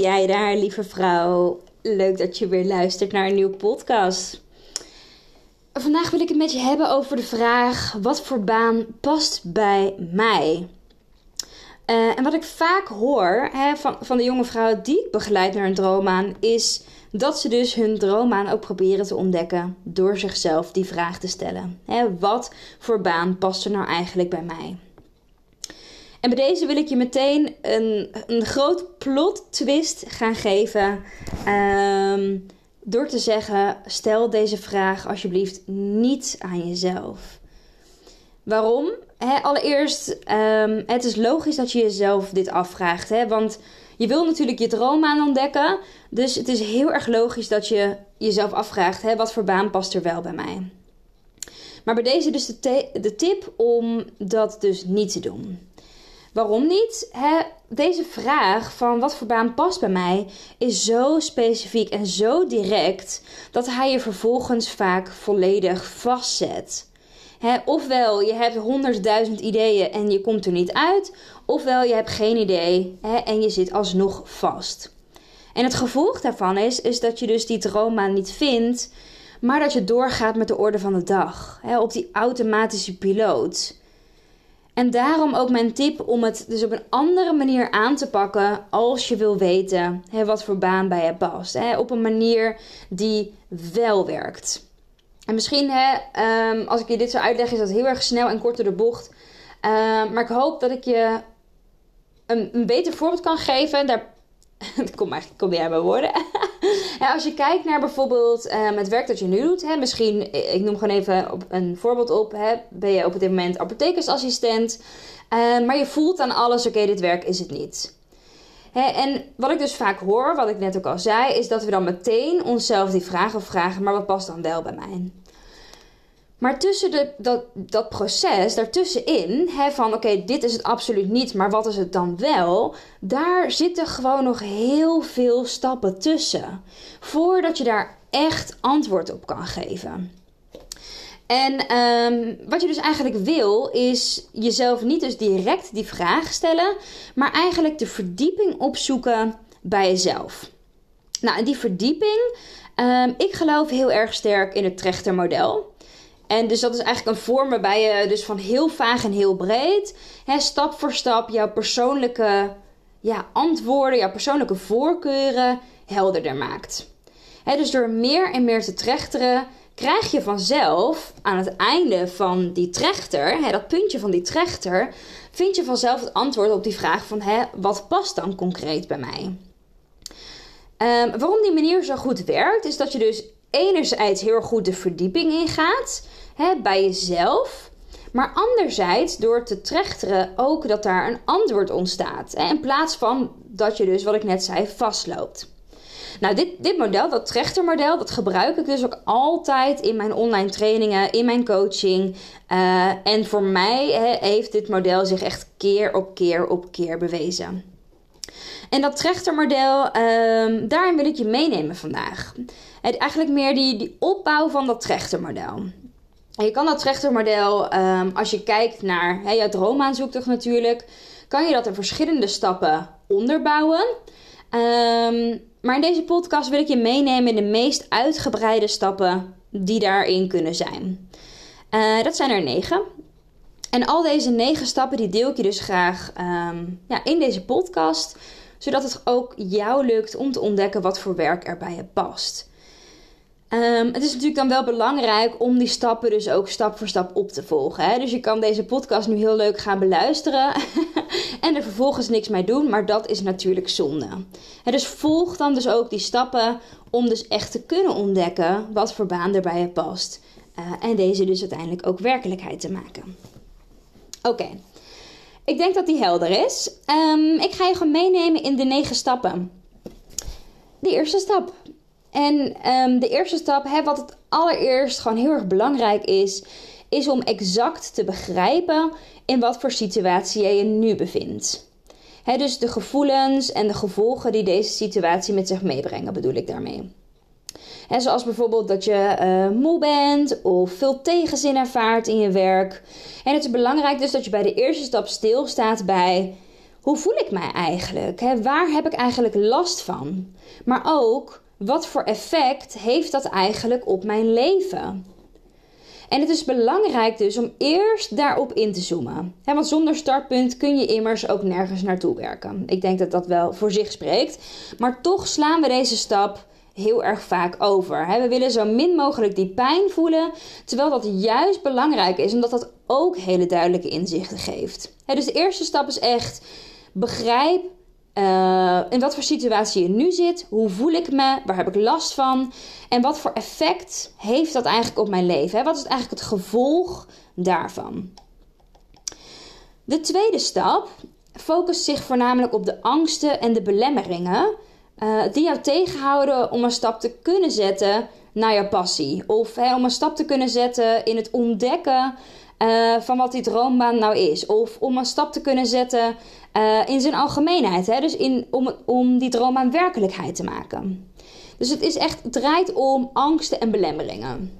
Jij daar, lieve vrouw. Leuk dat je weer luistert naar een nieuwe podcast. Vandaag wil ik het met je hebben over de vraag: wat voor baan past bij mij? Uh, en wat ik vaak hoor hè, van, van de jonge vrouwen die ik begeleid naar een droomaan, is dat ze dus hun droomaan ook proberen te ontdekken door zichzelf die vraag te stellen. Hè, wat voor baan past er nou eigenlijk bij mij? En bij deze wil ik je meteen een, een groot plot twist gaan geven. Um, door te zeggen: stel deze vraag alsjeblieft niet aan jezelf. Waarom? allereerst, um, het is logisch dat je jezelf dit afvraagt. Hè? Want je wil natuurlijk je droom aan ontdekken. Dus het is heel erg logisch dat je jezelf afvraagt: hè, wat voor baan past er wel bij mij? Maar bij deze dus de, de tip om dat dus niet te doen. Waarom niet? deze vraag van wat voor baan past bij mij is zo specifiek en zo direct dat hij je vervolgens vaak volledig vastzet. ofwel je hebt honderdduizend ideeën en je komt er niet uit, ofwel je hebt geen idee en je zit alsnog vast. En het gevolg daarvan is, is dat je dus die droombaan niet vindt, maar dat je doorgaat met de orde van de dag, op die automatische piloot. En daarom ook mijn tip om het dus op een andere manier aan te pakken als je wil weten hè, wat voor baan bij je past. Hè, op een manier die wel werkt. En misschien, hè, um, als ik je dit zo uitleg, is dat heel erg snel en kort door de bocht. Uh, maar ik hoop dat ik je een, een beter voorbeeld kan geven. Daar kom eigenlijk kom jij mijn woorden. als je kijkt naar bijvoorbeeld um, het werk dat je nu doet, hè, misschien, ik noem gewoon even een voorbeeld op, hè, ben je op dit moment apothekersassistent, uh, maar je voelt aan alles, oké, dit werk is het niet. Hè, en wat ik dus vaak hoor, wat ik net ook al zei, is dat we dan meteen onszelf die vraag vragen, maar wat past dan wel bij mij? Maar tussen de, dat, dat proces, daartussenin, hè, van oké, dit is het absoluut niet, maar wat is het dan wel? Daar zitten gewoon nog heel veel stappen tussen. Voordat je daar echt antwoord op kan geven. En um, wat je dus eigenlijk wil, is jezelf niet dus direct die vraag stellen, maar eigenlijk de verdieping opzoeken bij jezelf. Nou, en die verdieping, um, ik geloof heel erg sterk in het trechtermodel. En dus dat is eigenlijk een vorm waarbij je dus van heel vaag en heel breed, hè, stap voor stap, jouw persoonlijke ja, antwoorden, jouw persoonlijke voorkeuren helderder maakt. Hè, dus door meer en meer te trechteren, krijg je vanzelf aan het einde van die trechter, hè, dat puntje van die trechter, vind je vanzelf het antwoord op die vraag van hè, wat past dan concreet bij mij? Um, waarom die manier zo goed werkt, is dat je dus enerzijds heel goed de verdieping ingaat hè, bij jezelf. Maar anderzijds door te trechteren ook dat daar een antwoord ontstaat. Hè, in plaats van dat je dus, wat ik net zei, vastloopt. Nou, dit, dit model, dat trechtermodel, dat gebruik ik dus ook altijd in mijn online trainingen, in mijn coaching. Uh, en voor mij heeft dit model zich echt keer op keer op keer bewezen. En dat trechtermodel, um, daarin wil ik je meenemen vandaag. Eigenlijk meer die, die opbouw van dat trechtermodel. Je kan dat trechtermodel, um, als je kijkt naar hè, jouw droomaanzoektocht natuurlijk, kan je dat in verschillende stappen onderbouwen. Um, maar in deze podcast wil ik je meenemen in de meest uitgebreide stappen die daarin kunnen zijn. Uh, dat zijn er negen. En al deze negen stappen die deel ik je dus graag um, ja, in deze podcast, zodat het ook jou lukt om te ontdekken wat voor werk er bij je past. Um, het is natuurlijk dan wel belangrijk om die stappen dus ook stap voor stap op te volgen. Hè? Dus je kan deze podcast nu heel leuk gaan beluisteren en er vervolgens niks mee doen, maar dat is natuurlijk zonde. Hè, dus volg dan dus ook die stappen om dus echt te kunnen ontdekken wat voor baan er bij je past. Uh, en deze dus uiteindelijk ook werkelijkheid te maken. Oké, ik denk dat die helder is. Ehm, ik ga je gewoon meenemen in de negen stappen. De eerste stap. En ehm, de eerste stap, hè, wat het allereerst gewoon heel erg belangrijk is, is om exact te begrijpen in wat voor situatie jij je nu bevindt. Dus de gevoelens en de gevolgen die deze situatie met zich meebrengen, bedoel ik daarmee. Hè, zoals bijvoorbeeld dat je uh, moe bent of veel tegenzin ervaart in je werk. En het is belangrijk dus dat je bij de eerste stap stilstaat bij hoe voel ik mij eigenlijk? Waar heb ik eigenlijk last van? Maar ook wat voor effect heeft dat eigenlijk op mijn leven? En het is belangrijk dus om eerst daarop in te zoomen. want zonder startpunt kun je immers ook nergens naartoe werken. Ik denk dat dat wel voor zich spreekt. Maar toch slaan we deze stap heel erg vaak over. We willen zo min mogelijk die pijn voelen, terwijl dat juist belangrijk is, omdat dat ook hele duidelijke inzichten geeft. Dus de eerste stap is echt begrijp uh, in wat voor situatie je nu zit, hoe voel ik me, waar heb ik last van en wat voor effect heeft dat eigenlijk op mijn leven? Wat is eigenlijk het gevolg daarvan? De tweede stap focust zich voornamelijk op de angsten en de belemmeringen uh, die jou tegenhouden om een stap te kunnen zetten naar je passie. Of om een stap te kunnen zetten in het ontdekken uh, van wat die droombaan nou is. Of om een stap te kunnen zetten uh, in zijn algemeenheid. Hè? Dus in, om, om die droombaan werkelijkheid te maken. Dus het is echt, draait om angsten en belemmeringen.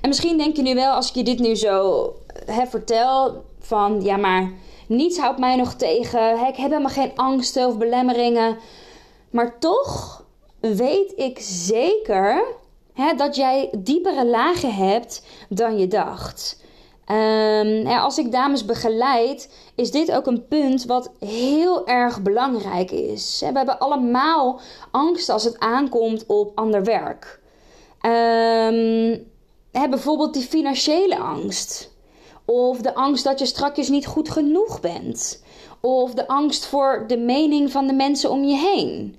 En misschien denk je nu wel, als ik je dit nu zo hè, vertel, van ja, maar niets houdt mij nog tegen. Ik heb helemaal geen angsten of belemmeringen. Maar toch weet ik zeker hè, dat jij diepere lagen hebt dan je dacht. Um, als ik dames begeleid, is dit ook een punt wat heel erg belangrijk is. We hebben allemaal angst als het aankomt op ander werk. Um, bijvoorbeeld die financiële angst. Of de angst dat je strakjes niet goed genoeg bent. Of de angst voor de mening van de mensen om je heen.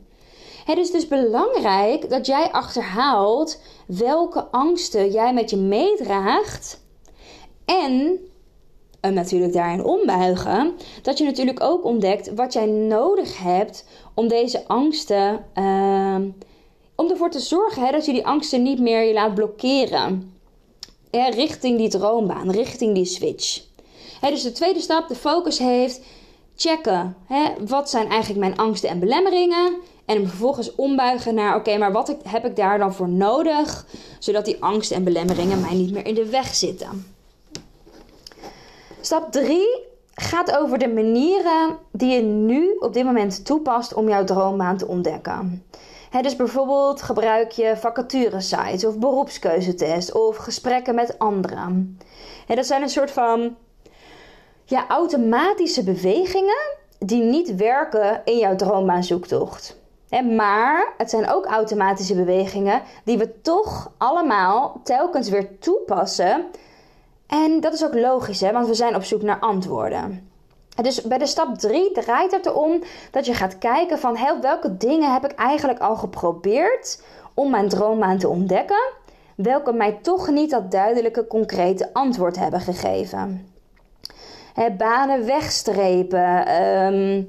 Het is dus belangrijk dat jij achterhaalt welke angsten jij met je meedraagt en uh, natuurlijk daarin ombuigen, dat je natuurlijk ook ontdekt wat jij nodig hebt om deze angsten, uh, om ervoor te zorgen hè, dat je die angsten niet meer je laat blokkeren. richting die droombaan, richting die switch. Hè, dus de tweede stap, de focus heeft checken. Wat zijn eigenlijk mijn angsten en belemmeringen? En hem vervolgens ombuigen naar: oké, maar wat heb ik daar dan voor nodig? Zodat die angsten en belemmeringen mij niet meer in de weg zitten. Stap 3 gaat over de manieren die je nu op dit moment toepast om jouw droombaan te ontdekken. dus bijvoorbeeld gebruik je vacaturesites of beroepskeuzetest of gesprekken met anderen. dat zijn een soort van ja, automatische bewegingen die niet werken in jouw droombaanzoektocht. maar het zijn ook automatische bewegingen die we toch allemaal telkens weer toepassen en dat is ook logisch, hè, want we zijn op zoek naar antwoorden. Dus bij de stap 3 draait het erom dat je gaat kijken van heel, welke dingen heb ik eigenlijk al geprobeerd om mijn droombaan te ontdekken, welke mij toch niet dat duidelijke, concrete antwoord hebben gegeven. Banen wegstrepen, um,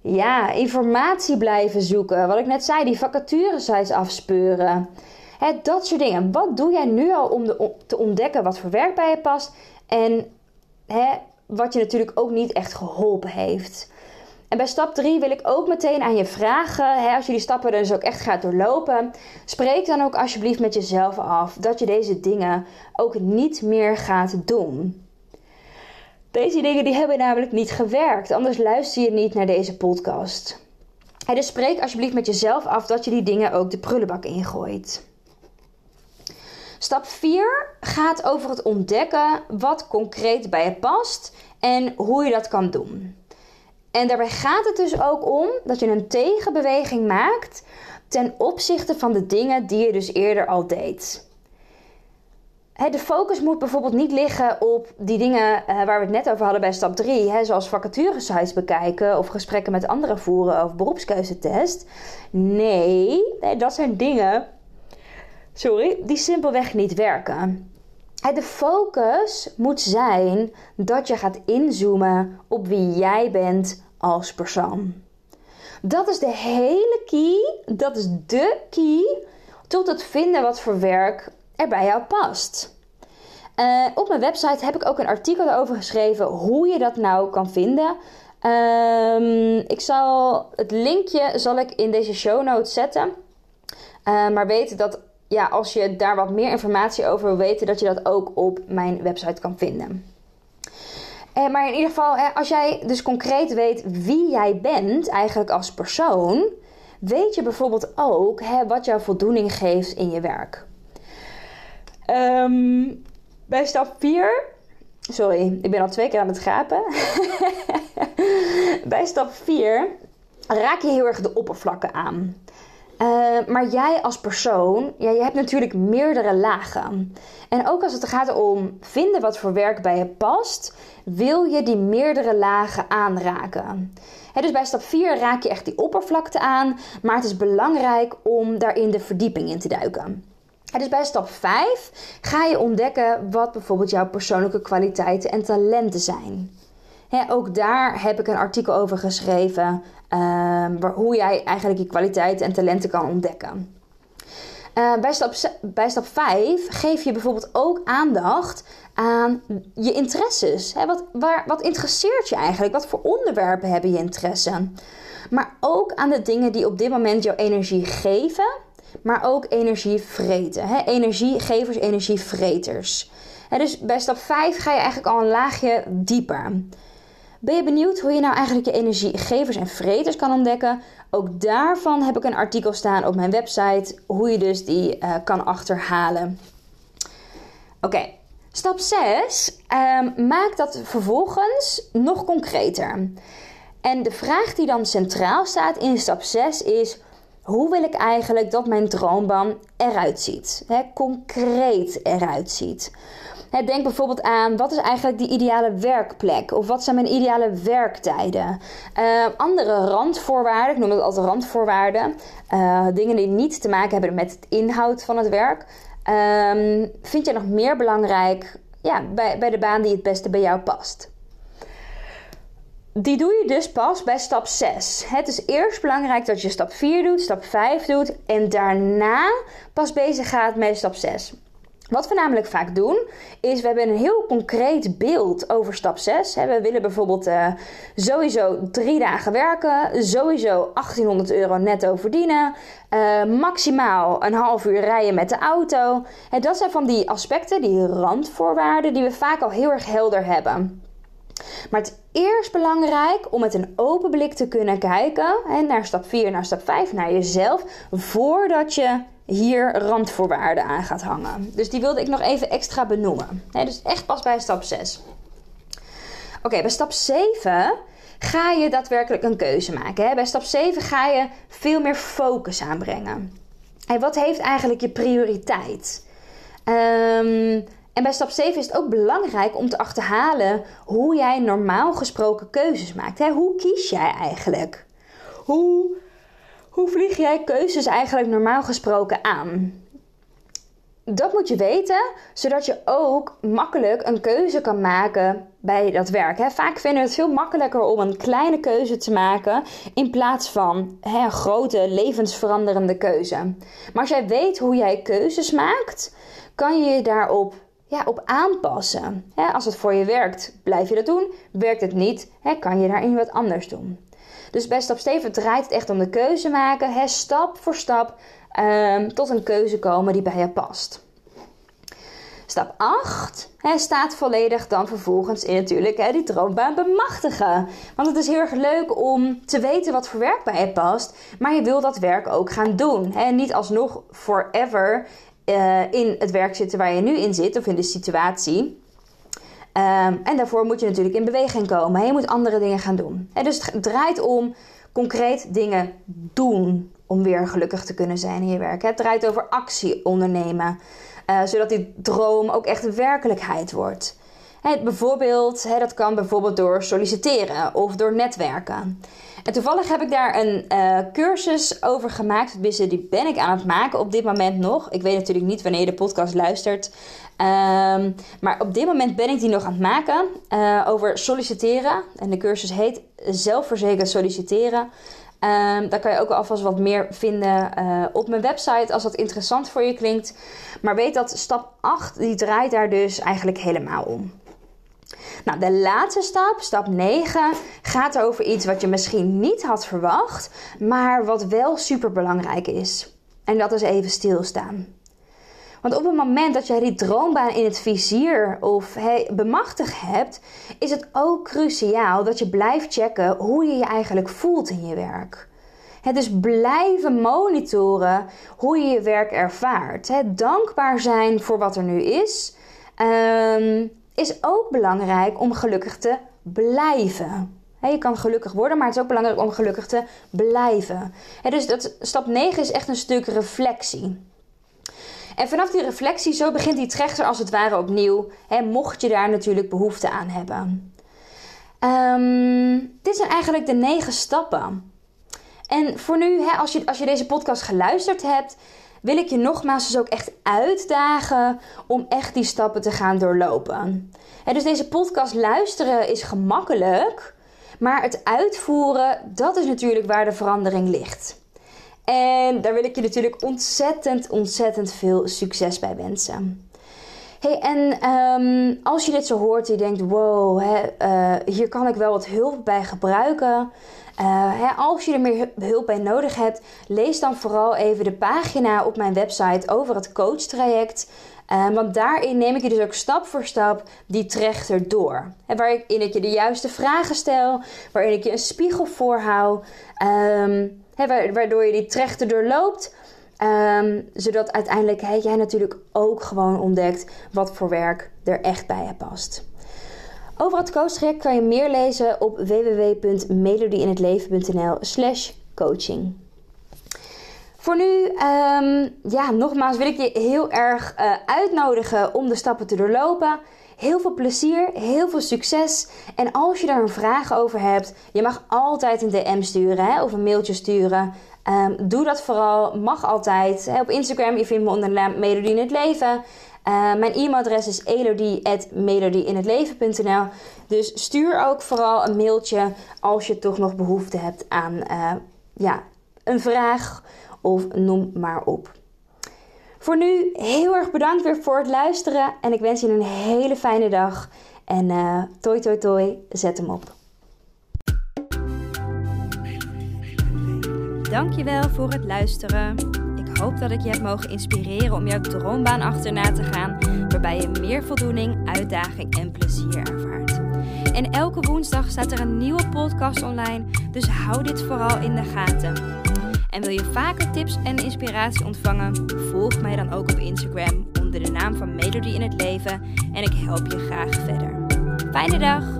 ja, informatie blijven zoeken. Wat ik net zei, die vacaturesites afspeuren dat soort dingen. Wat doe jij nu al om de, te ontdekken wat voor werk bij je past en wat je natuurlijk ook niet echt geholpen heeft. En bij stap 3 wil ik ook meteen aan je vragen, als je die stappen dus ook echt gaat doorlopen, spreek dan ook alsjeblieft met jezelf af dat je deze dingen ook niet meer gaat doen. Deze dingen die hebben namelijk niet gewerkt, anders luister je niet naar deze podcast. dus spreek alsjeblieft met jezelf af dat je die dingen ook de prullenbak ingooit. Stap 4 gaat over het ontdekken wat concreet bij je past en hoe je dat kan doen. En daarbij gaat het dus ook om dat je een tegenbeweging maakt ten opzichte van de dingen die je dus eerder al deed. De focus moet bijvoorbeeld niet liggen op die dingen eh, waar we het net over hadden bij stap 3, zoals vacaturesites bekijken of gesprekken met anderen voeren of beroepskeuzetest. Nee, dat zijn dingen sorry, die simpelweg niet werken. De focus moet zijn dat je gaat inzoomen op wie jij bent als persoon. Dat is de hele key, dat is de key tot het vinden wat voor werk er bij jou past. Uh, op mijn website heb ik ook een artikel over geschreven hoe je dat nou kan vinden. Um, ik zal het linkje zal ik in deze show notes zetten. Uh, maar weet dat ja, als je daar wat meer informatie over wil weten, dat je dat ook op mijn website kan vinden. Uh, maar in ieder geval, als jij dus concreet weet wie jij bent, eigenlijk als persoon, weet je bijvoorbeeld ook hè, wat jou voldoening geeft in je werk. Um, bij stap 4. Sorry, ik ben al twee keer aan het gapen. bij stap 4 raak je heel erg de oppervlakken aan. Uh, maar jij als persoon, ja, je hebt natuurlijk meerdere lagen. En ook als het gaat om vinden wat voor werk bij je past, wil je die meerdere lagen aanraken. dus bij stap 4 raak je echt die oppervlakte aan, maar het is belangrijk om daarin de verdieping in te duiken. dus bij stap 5 ga je ontdekken wat bijvoorbeeld jouw persoonlijke kwaliteiten en talenten zijn. Ook daar heb ik een artikel over geschreven. Uh, hoe jij eigenlijk je kwaliteiten en talenten kan ontdekken. Uh, bij, stap, bij stap 5 geef je bijvoorbeeld ook aandacht aan je interesses. Wat, waar, wat interesseert je eigenlijk? Wat voor onderwerpen hebben je interesse? Maar ook aan de dingen die op dit moment jouw energie geven, maar ook energie vreten. Energiegevers, energievreters. Dus bij stap 5 ga je eigenlijk al een laagje dieper. Ben je benieuwd hoe je nou eigenlijk je energiegevers en vreters kan ontdekken? Ook daarvan heb ik een artikel staan op mijn website, hoe je dus die uh, kan achterhalen. Oké, stap 6. Um, ehm, maak dat vervolgens nog concreter. En de vraag die dan centraal staat in stap 6 is: hoe wil ik eigenlijk dat mijn droombaan eruit ziet? He, concreet eruit ziet denk bijvoorbeeld aan wat is eigenlijk die ideale werkplek? Of wat zijn mijn ideale werktijden? Uh, andere randvoorwaarden, ik noem het altijd randvoorwaarden. Uh, dingen die niet te maken hebben met het inhoud van het werk. Uh, vind je nog meer belangrijk ja, bij, bij de baan die het beste bij jou past? Die doe je dus pas bij stap 6. Het is eerst belangrijk dat je stap 4 doet, stap 5 doet en daarna pas bezig gaat met stap 6. Wat we namelijk vaak doen, is we hebben een heel concreet beeld over stap 6. We willen bijvoorbeeld uh, sowieso drie dagen werken, sowieso 1800 euro netto verdienen, uh, maximaal een half uur rijden met de auto. Dat zijn van die aspecten, die randvoorwaarden, die we vaak al heel erg helder hebben. Maar het is eerst belangrijk om met een open blik te kunnen kijken naar stap 4, naar stap 5, naar jezelf, voordat je hier randvoorwaarden aan gaat hangen. Dus die wilde ik nog even extra benoemen. dus echt pas bij stap 6. Oké, bij stap 7 ga je daadwerkelijk een keuze maken. Bij stap 7 ga je veel meer focus aanbrengen. En wat heeft eigenlijk je prioriteit? Um, en bij stap 7 is het ook belangrijk om te achterhalen hoe jij normaal gesproken keuzes maakt. Hoe kies jij eigenlijk? Hoe hoe vlieg jij keuzes eigenlijk normaal gesproken aan? Dat moet je weten, zodat je ook makkelijk een keuze kan maken bij dat werk. Vaak vinden we het veel makkelijker om een kleine keuze te maken in plaats van een grote levensveranderende keuze. Maar als jij weet hoe jij keuzes maakt, kan je je daarop ja, op aanpassen. als het voor je werkt, blijf je dat doen. Werkt het niet, kan je daarin wat anders doen. Dus bij stap 7 draait het echt om de keuze maken, hè, stap voor stap um, tot een keuze komen die bij je past. Stap 8 hè, staat volledig dan vervolgens in natuurlijk hè, die droombaan bemachtigen. Want het is heel erg leuk om te weten wat voor werk bij je past, maar je wil dat werk ook gaan doen. Hè. Niet alsnog forever uh, in het werk zitten waar je nu in zit of in de situatie. Ehm, en daarvoor moet je natuurlijk in beweging komen. Je moet andere dingen gaan doen. dus het draait om concreet dingen doen om weer gelukkig te kunnen zijn in je werk. Het draait over actie ondernemen, uh, zodat die droom ook echt werkelijkheid wordt. bijvoorbeeld, dat kan bijvoorbeeld door solliciteren of door netwerken. En toevallig heb ik daar een uh, cursus over gemaakt. Die ben ik aan het maken op dit moment nog. Ik weet natuurlijk niet wanneer je de podcast luistert. Um, maar op dit moment ben ik die nog aan het maken uh, over solliciteren. En de cursus heet Zelfverzekerd solliciteren. Um, daar kan je ook alvast wat meer vinden uh, op mijn website als dat interessant voor je klinkt. Maar weet dat stap 8 die draait daar dus eigenlijk helemaal om. Nou, de laatste stap, stap 9, gaat over iets wat je misschien niet had verwacht, maar wat wel super belangrijk is. En dat is even stilstaan. Want op het moment dat jij die droombaan in het vizier of hey, bemachtigd hebt, is het ook cruciaal dat je blijft checken hoe je je eigenlijk voelt in je werk. Het dus blijven monitoren hoe je je werk ervaart. Dankbaar zijn voor wat er nu is. Um, is ook belangrijk om gelukkig te blijven. je kan gelukkig worden, maar het is ook belangrijk om gelukkig te blijven. dus dat, stap 9 is echt een stuk reflectie. En vanaf die reflectie, zo begint die trechter als het ware opnieuw. mocht je daar natuurlijk behoefte aan hebben. Um, dit zijn eigenlijk de negen stappen. En voor nu, als, je, als je deze podcast geluisterd hebt, wil ik je nogmaals dus ook echt uitdagen om echt die stappen te gaan doorlopen. En dus deze podcast luisteren is gemakkelijk, maar het uitvoeren, dat is natuurlijk waar de verandering ligt. En daar wil ik je natuurlijk ontzettend, ontzettend veel succes bij wensen. Hey, en um, als je dit zo hoort en je denkt: wow, hè, uh, hier kan ik wel wat hulp bij gebruiken. Uh, als je er meer hulp bij nodig hebt, lees dan vooral even de pagina op mijn website over het coachtraject. Uh, want daarin neem ik je dus ook stap voor stap die trechter door. En waarin ik je de juiste vragen stel, waarin ik je een spiegel voorhoud, um, waardoor je die trechter doorloopt. Um, zodat uiteindelijk jij natuurlijk ook gewoon ontdekt wat voor werk er echt bij je past. Over het coachtraject kan je meer lezen op www.melodieinhetleven.nl slash coaching. Voor nu, um, ja, nogmaals wil ik je heel erg uh, uitnodigen om de stappen te doorlopen. Heel veel plezier, heel veel succes. En als je daar een vraag over hebt, je mag altijd een DM sturen hè, of een mailtje sturen. Um, doe dat vooral, mag altijd. Op Instagram, je vindt me onder de naam Melodie in het Leven. Uh, mijn e-mailadres is elodie.melodieinhetleven.nl Dus stuur ook vooral een mailtje als je toch nog behoefte hebt aan uh, ja, een vraag of noem maar op. Voor nu heel erg bedankt weer voor het luisteren en ik wens je een hele fijne dag. En uh, toi toi toi, zet hem op. Dankjewel voor het luisteren. Ik hoop dat ik je heb mogen inspireren om jouw droombaan achterna te gaan, waarbij je meer voldoening, uitdaging en plezier ervaart. En elke woensdag staat er een nieuwe podcast online, dus hou dit vooral in de gaten. En wil je vaker tips en inspiratie ontvangen? Volg mij dan ook op Instagram onder de naam van Melody in het Leven en ik help je graag verder. Fijne dag!